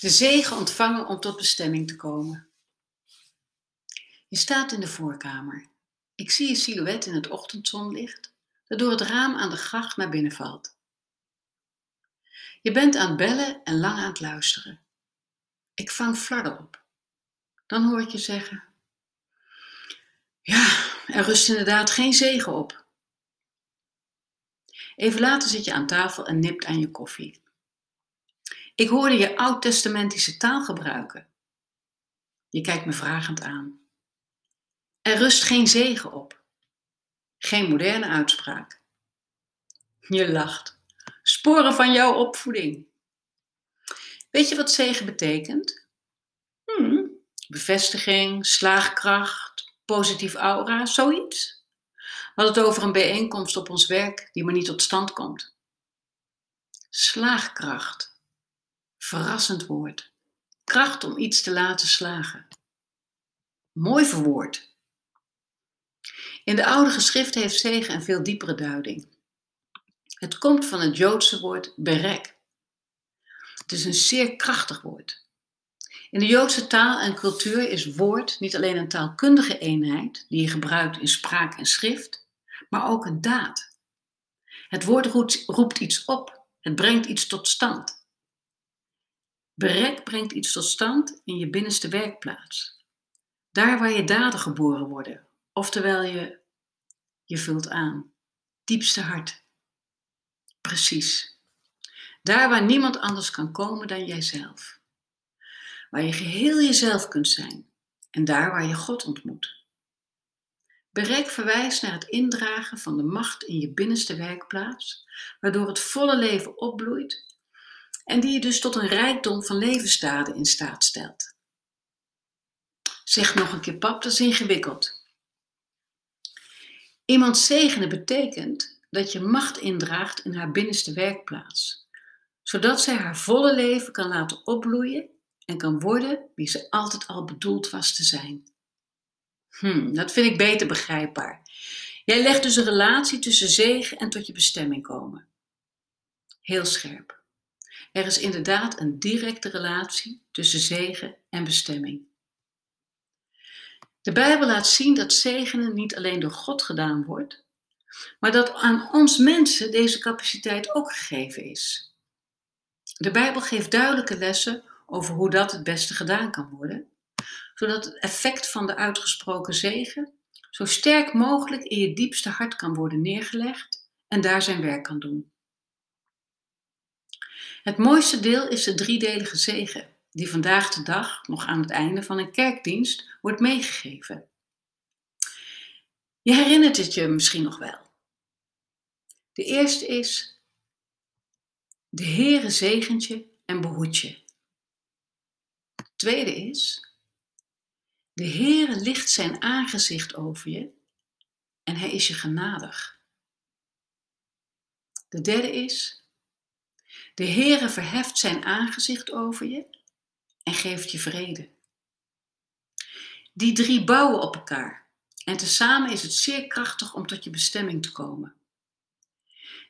De zegen ontvangen om tot bestemming te komen. Je staat in de voorkamer. Ik zie je silhouet in het ochtendzonlicht dat door het raam aan de gracht naar binnen valt. Je bent aan het bellen en lang aan het luisteren. Ik vang flarden op. Dan hoor ik je zeggen: Ja, er rust inderdaad geen zegen op. Even later zit je aan tafel en nipt aan je koffie. Ik hoorde je oud-testamentische taal gebruiken. Je kijkt me vragend aan. Er rust geen zegen op. Geen moderne uitspraak. Je lacht. Sporen van jouw opvoeding. Weet je wat zegen betekent? Hmm, bevestiging, slaagkracht, positief aura, zoiets. Hadden het over een bijeenkomst op ons werk die maar niet tot stand komt. Slaagkracht. Verrassend woord. Kracht om iets te laten slagen. Mooi verwoord. In de oude geschriften heeft zegen een veel diepere duiding. Het komt van het Joodse woord berek. Het is een zeer krachtig woord. In de Joodse taal en cultuur is woord niet alleen een taalkundige eenheid die je gebruikt in spraak en schrift, maar ook een daad. Het woord roept iets op, het brengt iets tot stand. Berek brengt iets tot stand in je binnenste werkplaats. Daar waar je daden geboren worden, oftewel je, je vult aan, diepste hart. Precies. Daar waar niemand anders kan komen dan jijzelf. Waar je geheel jezelf kunt zijn en daar waar je God ontmoet. Berek verwijst naar het indragen van de macht in je binnenste werkplaats, waardoor het volle leven opbloeit en die je dus tot een rijkdom van levensdaden in staat stelt. Zeg nog een keer, pap, dat is ingewikkeld. Iemand zegenen betekent dat je macht indraagt in haar binnenste werkplaats, zodat zij haar volle leven kan laten opbloeien en kan worden wie ze altijd al bedoeld was te zijn. Hm, dat vind ik beter begrijpbaar. Jij legt dus een relatie tussen zegen en tot je bestemming komen. Heel scherp. Er is inderdaad een directe relatie tussen zegen en bestemming. De Bijbel laat zien dat zegenen niet alleen door God gedaan wordt, maar dat aan ons mensen deze capaciteit ook gegeven is. De Bijbel geeft duidelijke lessen over hoe dat het beste gedaan kan worden, zodat het effect van de uitgesproken zegen zo sterk mogelijk in je diepste hart kan worden neergelegd en daar zijn werk kan doen. Het mooiste deel is de driedelige zegen, die vandaag de dag, nog aan het einde van een kerkdienst, wordt meegegeven. Je herinnert het je misschien nog wel. De eerste is: De Heere zegent je en behoedt je. De tweede is: De Heere licht zijn aangezicht over je en hij is je genadig. De derde is: de Heere verheft zijn aangezicht over je en geeft je vrede. Die drie bouwen op elkaar en tezamen is het zeer krachtig om tot je bestemming te komen.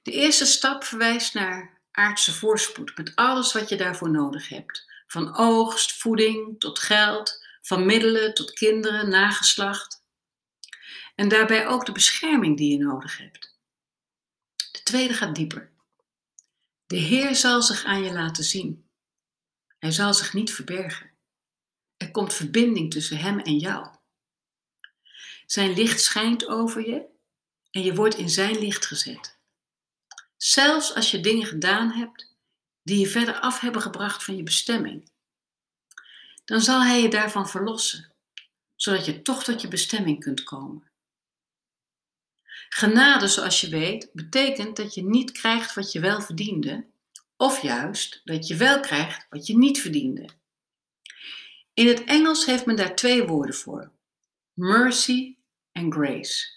De eerste stap verwijst naar aardse voorspoed met alles wat je daarvoor nodig hebt. Van oogst, voeding tot geld, van middelen tot kinderen, nageslacht. En daarbij ook de bescherming die je nodig hebt. De tweede gaat dieper. De Heer zal zich aan je laten zien. Hij zal zich niet verbergen. Er komt verbinding tussen Hem en jou. Zijn licht schijnt over je en je wordt in Zijn licht gezet. Zelfs als je dingen gedaan hebt die je verder af hebben gebracht van je bestemming, dan zal Hij je daarvan verlossen, zodat je toch tot je bestemming kunt komen. Genade, zoals je weet, betekent dat je niet krijgt wat je wel verdiende, of juist dat je wel krijgt wat je niet verdiende. In het Engels heeft men daar twee woorden voor: mercy en grace.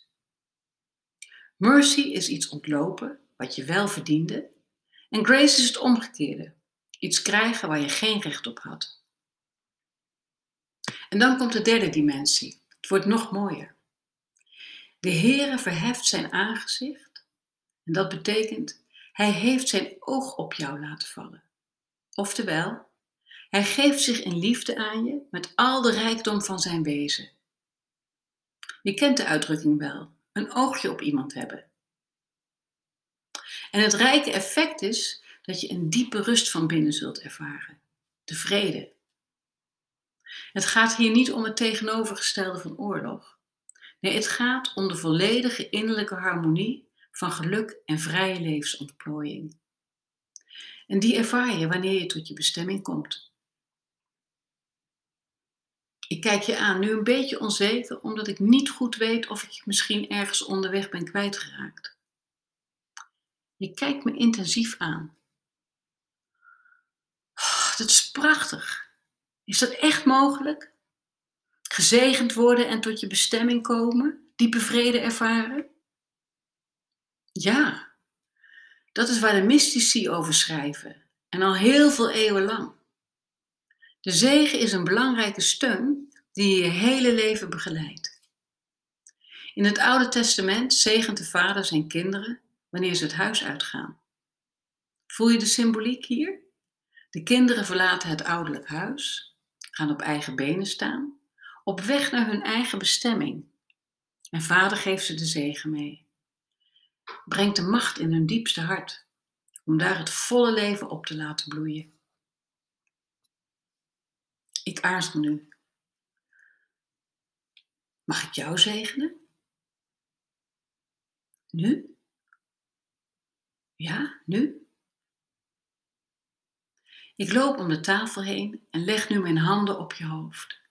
Mercy is iets ontlopen wat je wel verdiende, en grace is het omgekeerde: iets krijgen waar je geen recht op had. En dan komt de derde dimensie. Het wordt nog mooier. De Heere verheft zijn aangezicht. En dat betekent, hij heeft zijn oog op jou laten vallen. Oftewel, Hij geeft zich in liefde aan je met al de rijkdom van zijn wezen. Je kent de uitdrukking wel, een oogje op iemand hebben. En het rijke effect is dat je een diepe rust van binnen zult ervaren, de vrede. Het gaat hier niet om het tegenovergestelde van oorlog. Nee, het gaat om de volledige innerlijke harmonie van geluk en vrije levensontplooiing. En die ervaar je wanneer je tot je bestemming komt. Ik kijk je aan, nu een beetje onzeker, omdat ik niet goed weet of ik misschien ergens onderweg ben kwijtgeraakt. Je kijkt me intensief aan. Oh, dat is prachtig. Is dat echt mogelijk? Gezegend worden en tot je bestemming komen, diepe vrede ervaren? Ja, dat is waar de mystici over schrijven en al heel veel eeuwen lang. De zegen is een belangrijke steun die je je hele leven begeleidt. In het Oude Testament zegent de vader zijn kinderen wanneer ze het huis uitgaan. Voel je de symboliek hier? De kinderen verlaten het ouderlijk huis, gaan op eigen benen staan, op weg naar hun eigen bestemming. En vader geeft ze de zegen mee. Brengt de macht in hun diepste hart, om daar het volle leven op te laten bloeien. Ik aarzel nu. Mag ik jou zegenen? Nu? Ja, nu? Ik loop om de tafel heen en leg nu mijn handen op je hoofd.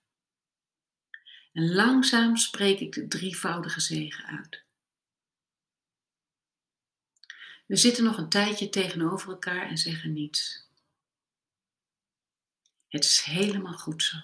En langzaam spreek ik de drievoudige zegen uit. We zitten nog een tijdje tegenover elkaar en zeggen niets. Het is helemaal goed zo.